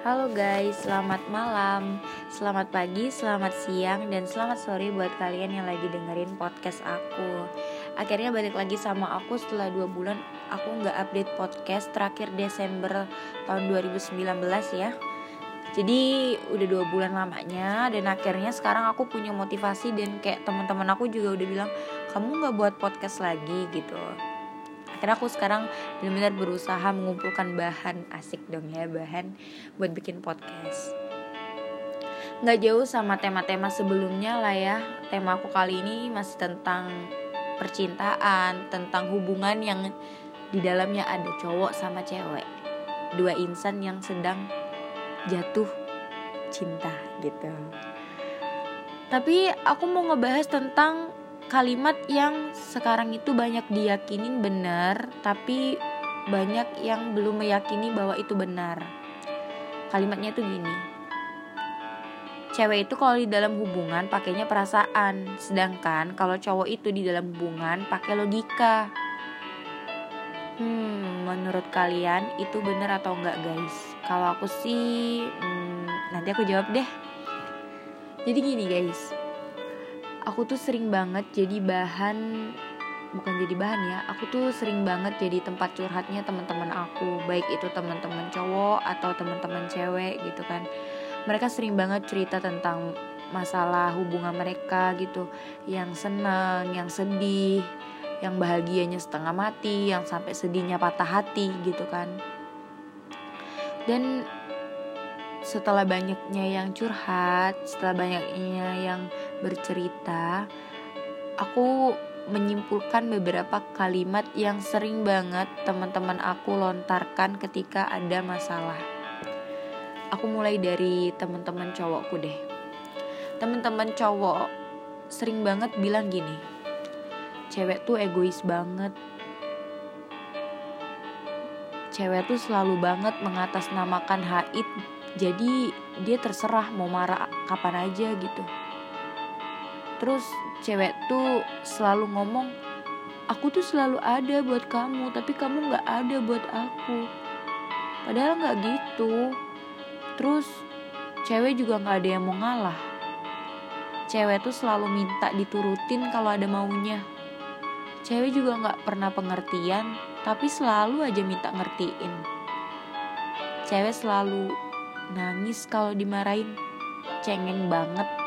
Halo guys, selamat malam, selamat pagi, selamat siang, dan selamat sore buat kalian yang lagi dengerin podcast aku. Akhirnya balik lagi sama aku setelah dua bulan aku nggak update podcast terakhir Desember tahun 2019 ya. Jadi udah dua bulan lamanya dan akhirnya sekarang aku punya motivasi dan kayak teman-teman aku juga udah bilang kamu nggak buat podcast lagi gitu akhirnya aku sekarang benar-benar berusaha mengumpulkan bahan asik dong ya bahan buat bikin podcast. Nggak jauh sama tema-tema sebelumnya lah ya. Tema aku kali ini masih tentang percintaan tentang hubungan yang di dalamnya ada cowok sama cewek. Dua insan yang sedang jatuh cinta gitu. Tapi aku mau ngebahas tentang kalimat yang sekarang itu banyak diyakinin benar, tapi banyak yang belum meyakini bahwa itu benar. Kalimatnya itu gini. Cewek itu kalau di dalam hubungan pakainya perasaan, sedangkan kalau cowok itu di dalam hubungan pakai logika. Hmm, menurut kalian itu benar atau enggak guys? Kalau aku sih, hmm, nanti aku jawab deh. Jadi gini guys, aku tuh sering banget jadi bahan bukan jadi bahan ya aku tuh sering banget jadi tempat curhatnya teman-teman aku baik itu teman-teman cowok atau teman-teman cewek gitu kan. Mereka sering banget cerita tentang masalah hubungan mereka gitu yang seneng yang sedih yang bahagianya setengah mati yang sampai sedihnya patah hati gitu kan. Dan setelah banyaknya yang curhat, setelah banyaknya yang bercerita, aku menyimpulkan beberapa kalimat yang sering banget teman-teman aku lontarkan ketika ada masalah. Aku mulai dari teman-teman cowokku deh. Teman-teman cowok sering banget bilang gini. Cewek tuh egois banget. Cewek tuh selalu banget mengatasnamakan haid jadi dia terserah mau marah kapan aja gitu terus cewek tuh selalu ngomong aku tuh selalu ada buat kamu tapi kamu nggak ada buat aku. Padahal nggak gitu. Terus cewek juga nggak ada yang mau ngalah. Cewek tuh selalu minta diturutin kalau ada maunya. Cewek juga nggak pernah pengertian tapi selalu aja minta ngertiin. Cewek selalu nangis kalau dimarahin. Cengeng banget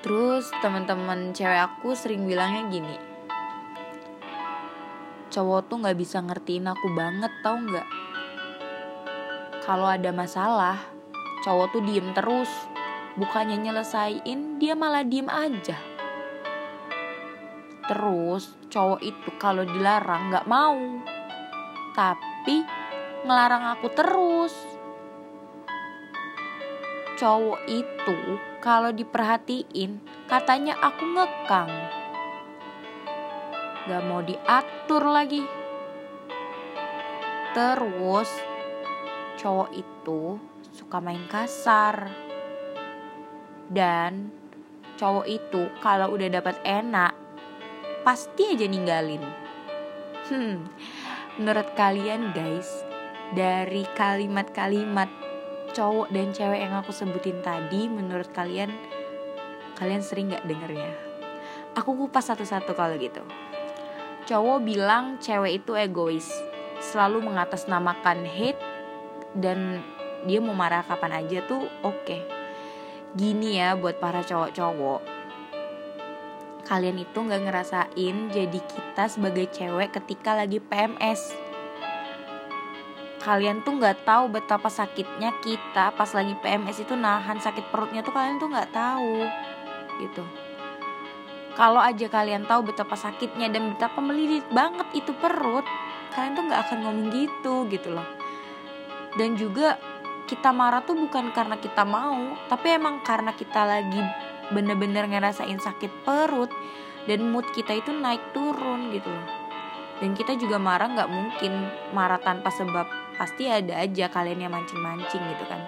terus teman-teman cewek aku sering bilangnya gini cowok tuh nggak bisa ngertiin aku banget tau nggak? Kalau ada masalah cowok tuh diem terus. Bukannya nyelesain dia malah diem aja. Terus cowok itu kalau dilarang nggak mau. Tapi ngelarang aku terus cowok itu kalau diperhatiin katanya aku ngekang. Gak mau diatur lagi. Terus cowok itu suka main kasar. Dan cowok itu kalau udah dapat enak pasti aja ninggalin. Hmm, menurut kalian guys, dari kalimat-kalimat cowok dan cewek yang aku sebutin tadi menurut kalian kalian sering gak dengernya? Aku kupas satu-satu kalau gitu. Cowok bilang cewek itu egois selalu mengatasnamakan hate dan dia mau marah kapan aja tuh oke. Okay. gini ya buat para cowok-cowok. Kalian itu nggak ngerasain jadi kita sebagai cewek ketika lagi PMS kalian tuh nggak tahu betapa sakitnya kita pas lagi PMS itu nahan sakit perutnya tuh kalian tuh nggak tahu gitu. Kalau aja kalian tahu betapa sakitnya dan betapa melilit banget itu perut kalian tuh nggak akan ngomong gitu gitu loh. Dan juga kita marah tuh bukan karena kita mau tapi emang karena kita lagi bener-bener ngerasain sakit perut dan mood kita itu naik turun gitu loh. Dan kita juga marah nggak mungkin marah tanpa sebab pasti ada aja kalian yang mancing-mancing gitu kan.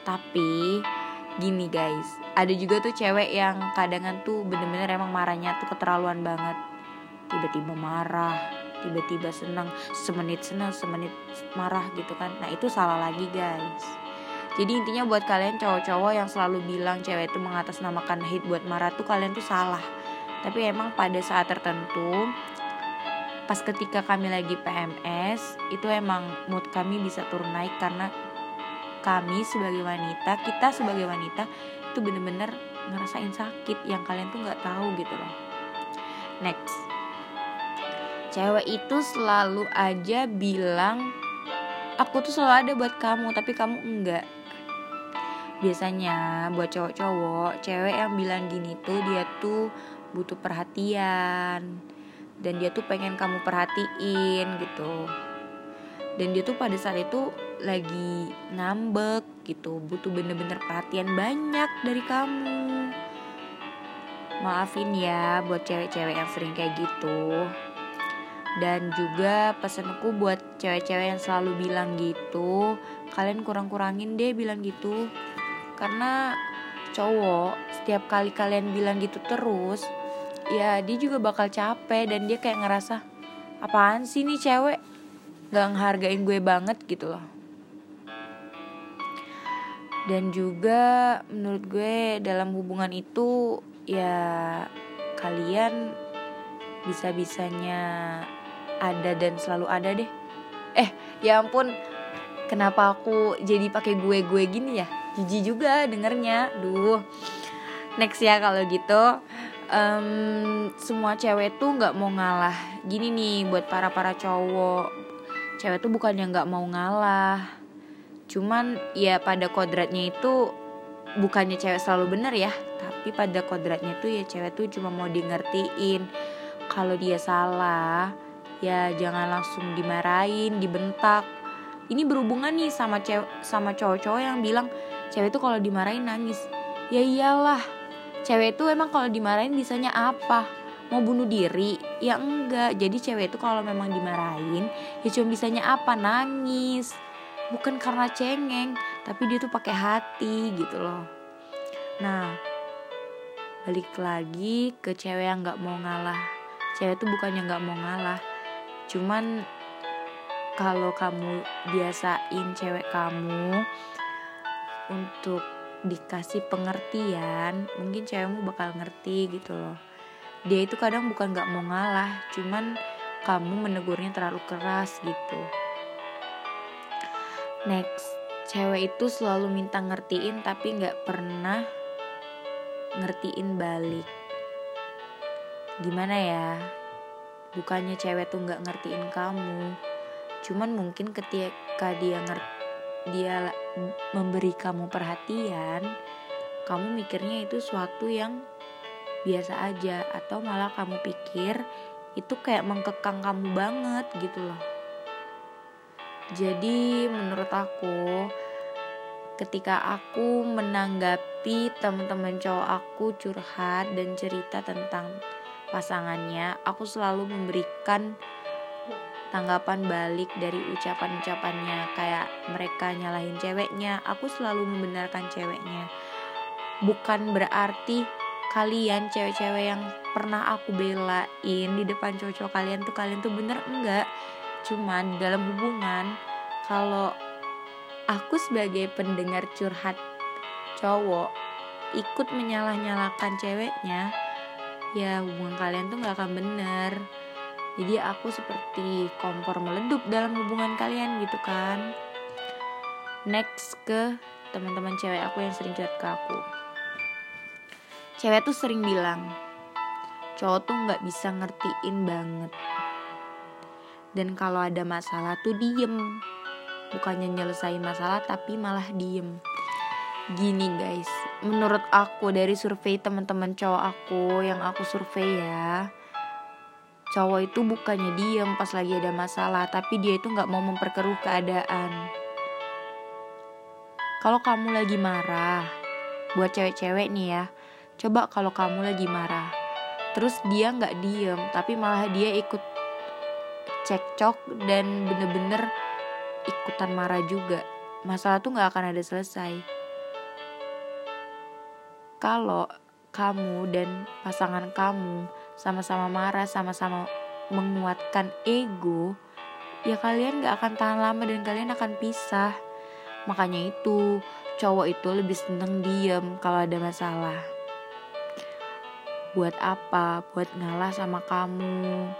Tapi gini guys ada juga tuh cewek yang kadangan tuh bener-bener emang marahnya tuh keterlaluan banget. Tiba-tiba marah tiba-tiba senang semenit senang semenit marah gitu kan. Nah itu salah lagi guys. Jadi intinya buat kalian cowok-cowok yang selalu bilang cewek itu mengatasnamakan hate buat marah tuh kalian tuh salah. Tapi emang pada saat tertentu pas ketika kami lagi PMS itu emang mood kami bisa turun naik karena kami sebagai wanita kita sebagai wanita itu bener-bener ngerasain sakit yang kalian tuh nggak tahu gitu loh. Next. Cewek itu selalu aja bilang aku tuh selalu ada buat kamu tapi kamu enggak. Biasanya buat cowok-cowok cewek yang bilang gini tuh dia tuh butuh perhatian dan dia tuh pengen kamu perhatiin gitu. Dan dia tuh pada saat itu lagi ngambek gitu. Butuh bener-bener perhatian banyak dari kamu. Maafin ya buat cewek-cewek yang sering kayak gitu. Dan juga pesanku buat cewek-cewek yang selalu bilang gitu kalian kurang-kurangin deh bilang gitu. Karena cowok setiap kali kalian bilang gitu terus ya dia juga bakal capek dan dia kayak ngerasa apaan sih nih cewek? Gak ngehargain gue banget gitu loh. Dan juga menurut gue dalam hubungan itu ya kalian bisa-bisanya ada dan selalu ada deh. Eh ya ampun kenapa aku jadi pakai gue gue gini ya? Jijik juga dengernya. Duh. Next ya kalau gitu um, semua cewek tuh nggak mau ngalah. Gini nih buat para para cowok cewek tuh bukan yang nggak mau ngalah. Cuman ya pada kodratnya itu bukannya cewek selalu bener ya. Tapi pada kodratnya tuh ya cewek tuh cuma mau di ngertiin kalau dia salah ya jangan langsung dimarahin dibentak. Ini berhubungan nih sama cewek sama cowok-cowok yang bilang cewek tuh kalau dimarahin nangis. Ya iyalah cewek itu emang kalau dimarahin bisanya apa? Mau bunuh diri? Ya enggak. Jadi cewek itu kalau memang dimarahin ya cuma bisanya apa? Nangis. Bukan karena cengeng tapi dia tuh pakai hati gitu loh. Nah balik lagi ke cewek yang nggak mau ngalah. Cewek tuh bukannya nggak mau ngalah. Cuman kalau kamu biasain cewek kamu untuk dikasih pengertian mungkin cewekmu bakal ngerti gitu loh. Dia itu kadang bukan gak mau ngalah cuman kamu menegurnya terlalu keras gitu. Next cewek itu selalu minta ngertiin tapi gak pernah ngertiin balik. Gimana ya? Bukannya cewek tuh gak ngertiin kamu cuman mungkin ketika dia ngerti dia memberi kamu perhatian, kamu mikirnya itu suatu yang biasa aja atau malah kamu pikir itu kayak mengkekang kamu banget gitu loh. Jadi menurut aku ketika aku menanggapi teman-teman cowok aku curhat dan cerita tentang pasangannya, aku selalu memberikan tanggapan balik dari ucapan-ucapannya kayak mereka nyalahin ceweknya aku selalu membenarkan ceweknya. Bukan berarti kalian cewek-cewek yang pernah aku belain di depan cowok-cowok kalian tuh kalian tuh bener enggak. Cuman dalam hubungan kalau aku sebagai pendengar curhat cowok ikut menyalah-nyalakan ceweknya ya hubungan kalian tuh nggak akan bener jadi aku seperti kompor meledup dalam hubungan kalian gitu kan. Next ke teman-teman cewek aku yang sering curhat ke aku. Cewek tuh sering bilang cowok tuh nggak bisa ngertiin banget. Dan kalau ada masalah tuh diem. Bukannya nyelesain masalah tapi malah diem. Gini guys. Menurut aku dari survei teman-teman cowok aku yang aku survei ya cowok itu bukannya diem pas lagi ada masalah, tapi dia itu nggak mau memperkeruh keadaan. Kalau kamu lagi marah, buat cewek-cewek nih ya, coba kalau kamu lagi marah, terus dia nggak diem, tapi malah dia ikut cekcok dan bener-bener ikutan marah juga. Masalah tuh nggak akan ada selesai. Kalau kamu dan pasangan kamu sama-sama marah, sama-sama menguatkan ego ya kalian gak akan tahan lama dan kalian akan pisah. Makanya itu cowok itu lebih seneng diem kalau ada masalah. Buat apa? Buat ngalah sama kamu.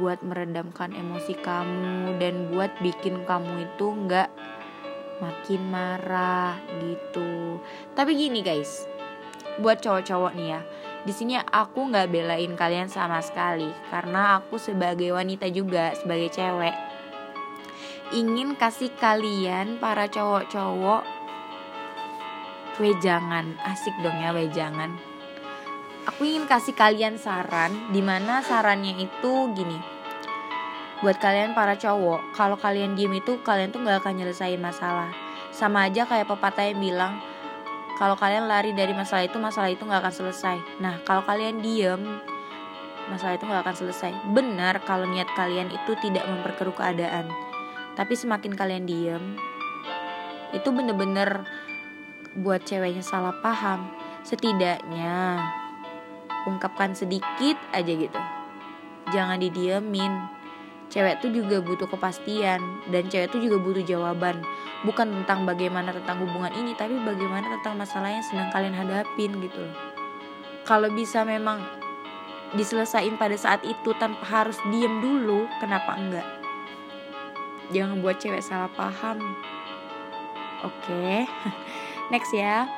Buat meredamkan emosi kamu dan buat bikin kamu itu nggak makin marah gitu. Tapi gini guys. Buat cowok-cowok nih ya di sini aku nggak belain kalian sama sekali karena aku sebagai wanita juga sebagai cewek. Ingin kasih kalian para cowok-cowok wejangan. Asik dong ya wejangan. Aku ingin kasih kalian saran di mana sarannya itu gini. Buat kalian para cowok kalau kalian diem itu kalian tuh nggak akan nyelesain masalah. Sama aja kayak pepatah yang bilang kalau kalian lari dari masalah itu masalah itu nggak akan selesai. Nah kalau kalian diem masalah itu nggak akan selesai. Benar kalau niat kalian itu tidak memperkeruh keadaan. Tapi semakin kalian diem itu bener-bener buat ceweknya salah paham. Setidaknya ungkapkan sedikit aja gitu. Jangan didiemin cewek tuh juga butuh kepastian dan cewek tuh juga butuh jawaban. Bukan tentang bagaimana tentang hubungan ini tapi bagaimana tentang masalah yang sedang kalian hadapin gitu kalau bisa memang diselesain pada saat itu tanpa harus diem dulu kenapa enggak? Jangan buat cewek salah paham. Oke okay. next ya.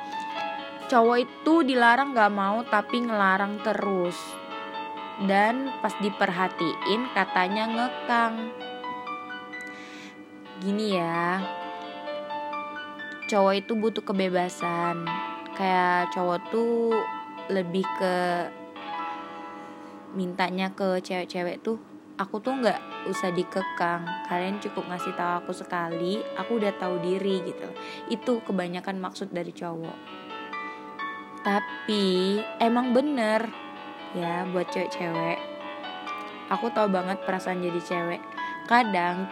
Cowok itu dilarang gak mau tapi ngelarang terus dan pas diperhatiin katanya ngekang. Gini ya cowok itu butuh kebebasan. Kayak cowok tuh lebih ke mintanya ke cewek-cewek tuh aku tuh nggak usah dikekang. Kalian cukup ngasih tahu aku sekali aku udah tahu diri gitu. Itu kebanyakan maksud dari cowok. Tapi emang bener ya buat cewek-cewek. Aku tahu banget perasaan jadi cewek. Kadang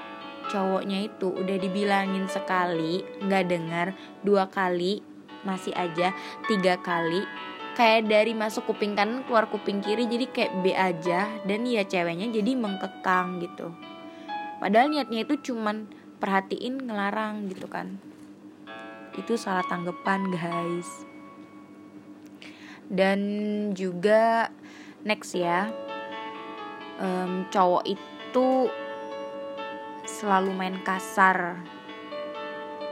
cowoknya itu udah dibilangin sekali nggak dengar dua kali masih aja tiga kali. Kayak dari masuk kuping kanan keluar kuping kiri jadi kayak B aja. Dan ya ceweknya jadi mengkekang gitu. Padahal niatnya itu cuman perhatiin ngelarang gitu kan. Itu salah tanggapan guys. Dan juga next ya. Um, cowok itu selalu main kasar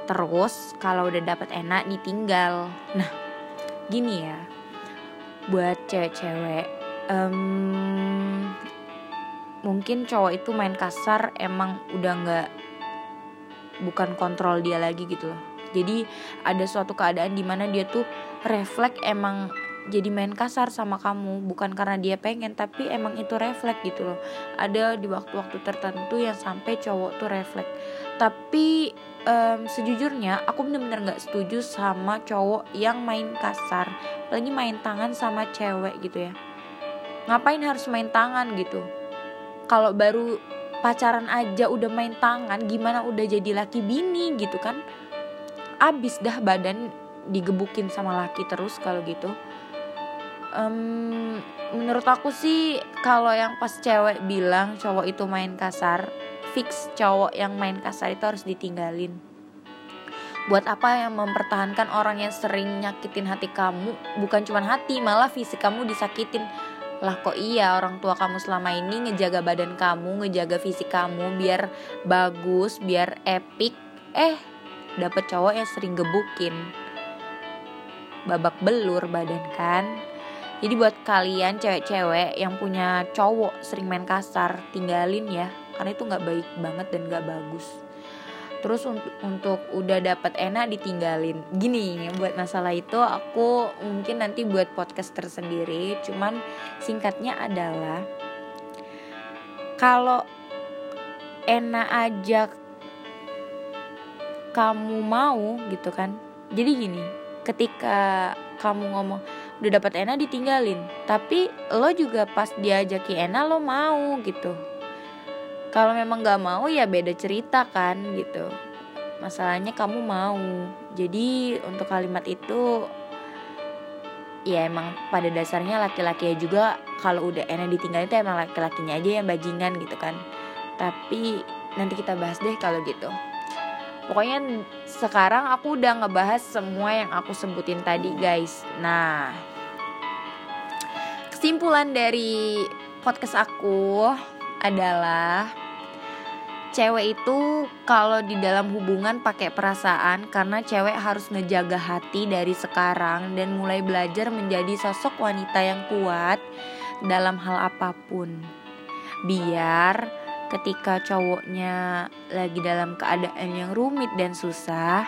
terus kalau udah dapat enak ditinggal. Nah gini ya. Buat cewek-cewek um, mungkin cowok itu main kasar emang udah nggak bukan kontrol dia lagi gitu loh. Jadi ada suatu keadaan di mana dia tuh refleks emang jadi main kasar sama kamu. Bukan karena dia pengen tapi emang itu refleks gitu loh. Ada di waktu-waktu tertentu yang sampai cowok tuh refleks. Tapi um, sejujurnya aku bener-bener nggak setuju sama cowok yang main kasar. Lagi main tangan sama cewek gitu ya. Ngapain harus main tangan gitu? Kalau baru pacaran aja udah main tangan gimana udah jadi laki bini gitu kan? Abis dah badan digebukin sama laki terus kalau gitu um, menurut aku sih kalau yang pas cewek bilang cowok itu main kasar fix cowok yang main kasar itu harus ditinggalin. Buat apa yang mempertahankan orang yang sering nyakitin hati kamu? Bukan cuma hati malah fisik kamu disakitin. Lah kok iya orang tua kamu selama ini ngejaga badan kamu ngejaga fisik kamu biar bagus biar epic? Eh dapet cowok yang sering gebukin. Babak belur badan kan jadi buat kalian cewek-cewek yang punya cowok sering main kasar, tinggalin ya, karena itu nggak baik banget dan nggak bagus. Terus untuk untuk udah dapat enak ditinggalin. Gini, buat masalah itu aku mungkin nanti buat podcast tersendiri. Cuman singkatnya adalah kalau enak aja kamu mau gitu kan. Jadi gini, ketika kamu ngomong udah dapat enak ditinggalin. Tapi lo juga pas diajaki enak lo mau gitu. Kalau memang gak mau ya beda cerita kan gitu. Masalahnya kamu mau. Jadi untuk kalimat itu ya emang pada dasarnya laki-laki juga kalau udah enak ditinggal itu emang laki-lakinya aja yang bajingan gitu kan. Tapi nanti kita bahas deh kalau gitu. Pokoknya sekarang aku udah ngebahas semua yang aku sebutin tadi guys. Nah kesimpulan dari podcast aku adalah cewek itu kalau di dalam hubungan pakai perasaan karena cewek harus ngejaga hati dari sekarang dan mulai belajar menjadi sosok wanita yang kuat dalam hal apa pun. Biar ketika cowoknya lagi dalam keadaan yang rumit dan susah,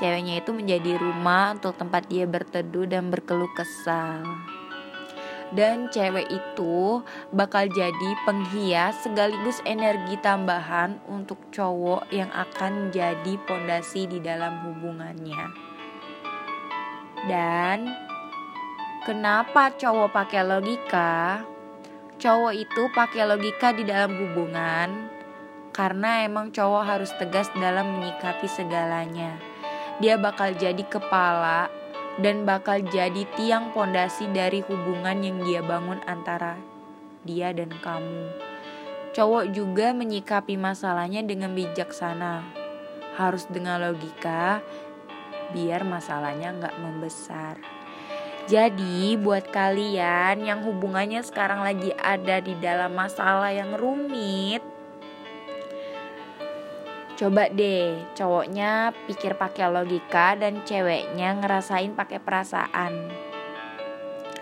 ceweknya itu menjadi rumah untuk tempat dia berteduh dan berkeluh kesal dan cewek itu bakal jadi penghias sekaligus energi tambahan untuk cowok yang akan jadi pondasi di dalam hubungannya. Dan kenapa cowok pakai logika? Cowok itu pakai logika di dalam hubungan karena emang cowok harus tegas dalam menyikapi segalanya. Dia bakal jadi kepala dan bakal jadi tiang pondasi dari hubungan yang dia bangun antara dia dan kamu. Cowok juga menyikapi masalahnya dengan bijaksana, harus dengan logika, biar masalahnya nggak membesar. Jadi buat kalian yang hubungannya sekarang lagi ada di dalam masalah yang rumit, Coba deh cowoknya pikir pakai logika dan ceweknya ngerasain pakai perasaan.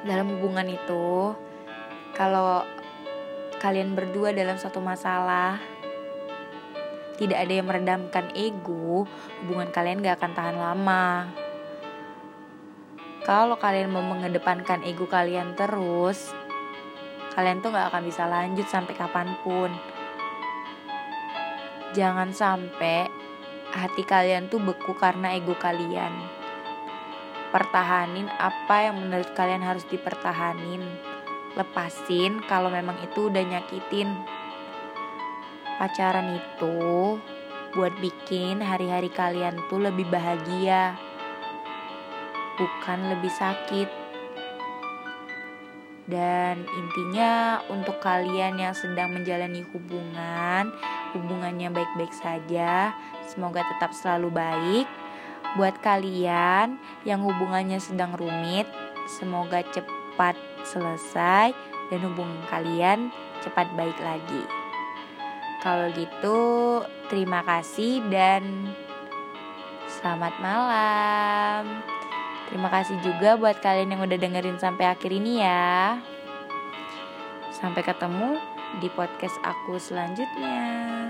Dalam hubungan itu, kalau kalian berdua dalam satu masalah, tidak ada yang meredamkan ego, hubungan kalian gak akan tahan lama. Kalau kalian mau mengedepankan ego kalian terus, kalian tuh gak akan bisa lanjut sampai kapan pun Jangan sampai hati kalian tuh beku karena ego kalian. Pertahanin apa yang menurut kalian harus dipertahanin. Lepasin kalau memang itu udah nyakitin. Pacaran itu buat bikin hari-hari kalian tuh lebih bahagia. Bukan lebih sakit. Dan intinya untuk kalian yang sedang menjalani hubungan hubungannya baik-baik saja. Semoga tetap selalu baik. Buat kalian yang hubungannya sedang rumit, semoga cepat selesai dan hubungan kalian cepat baik lagi. Kalau gitu, terima kasih dan selamat malam. Terima kasih juga buat kalian yang udah dengerin sampai akhir ini ya. Sampai ketemu di podcast aku selanjutnya.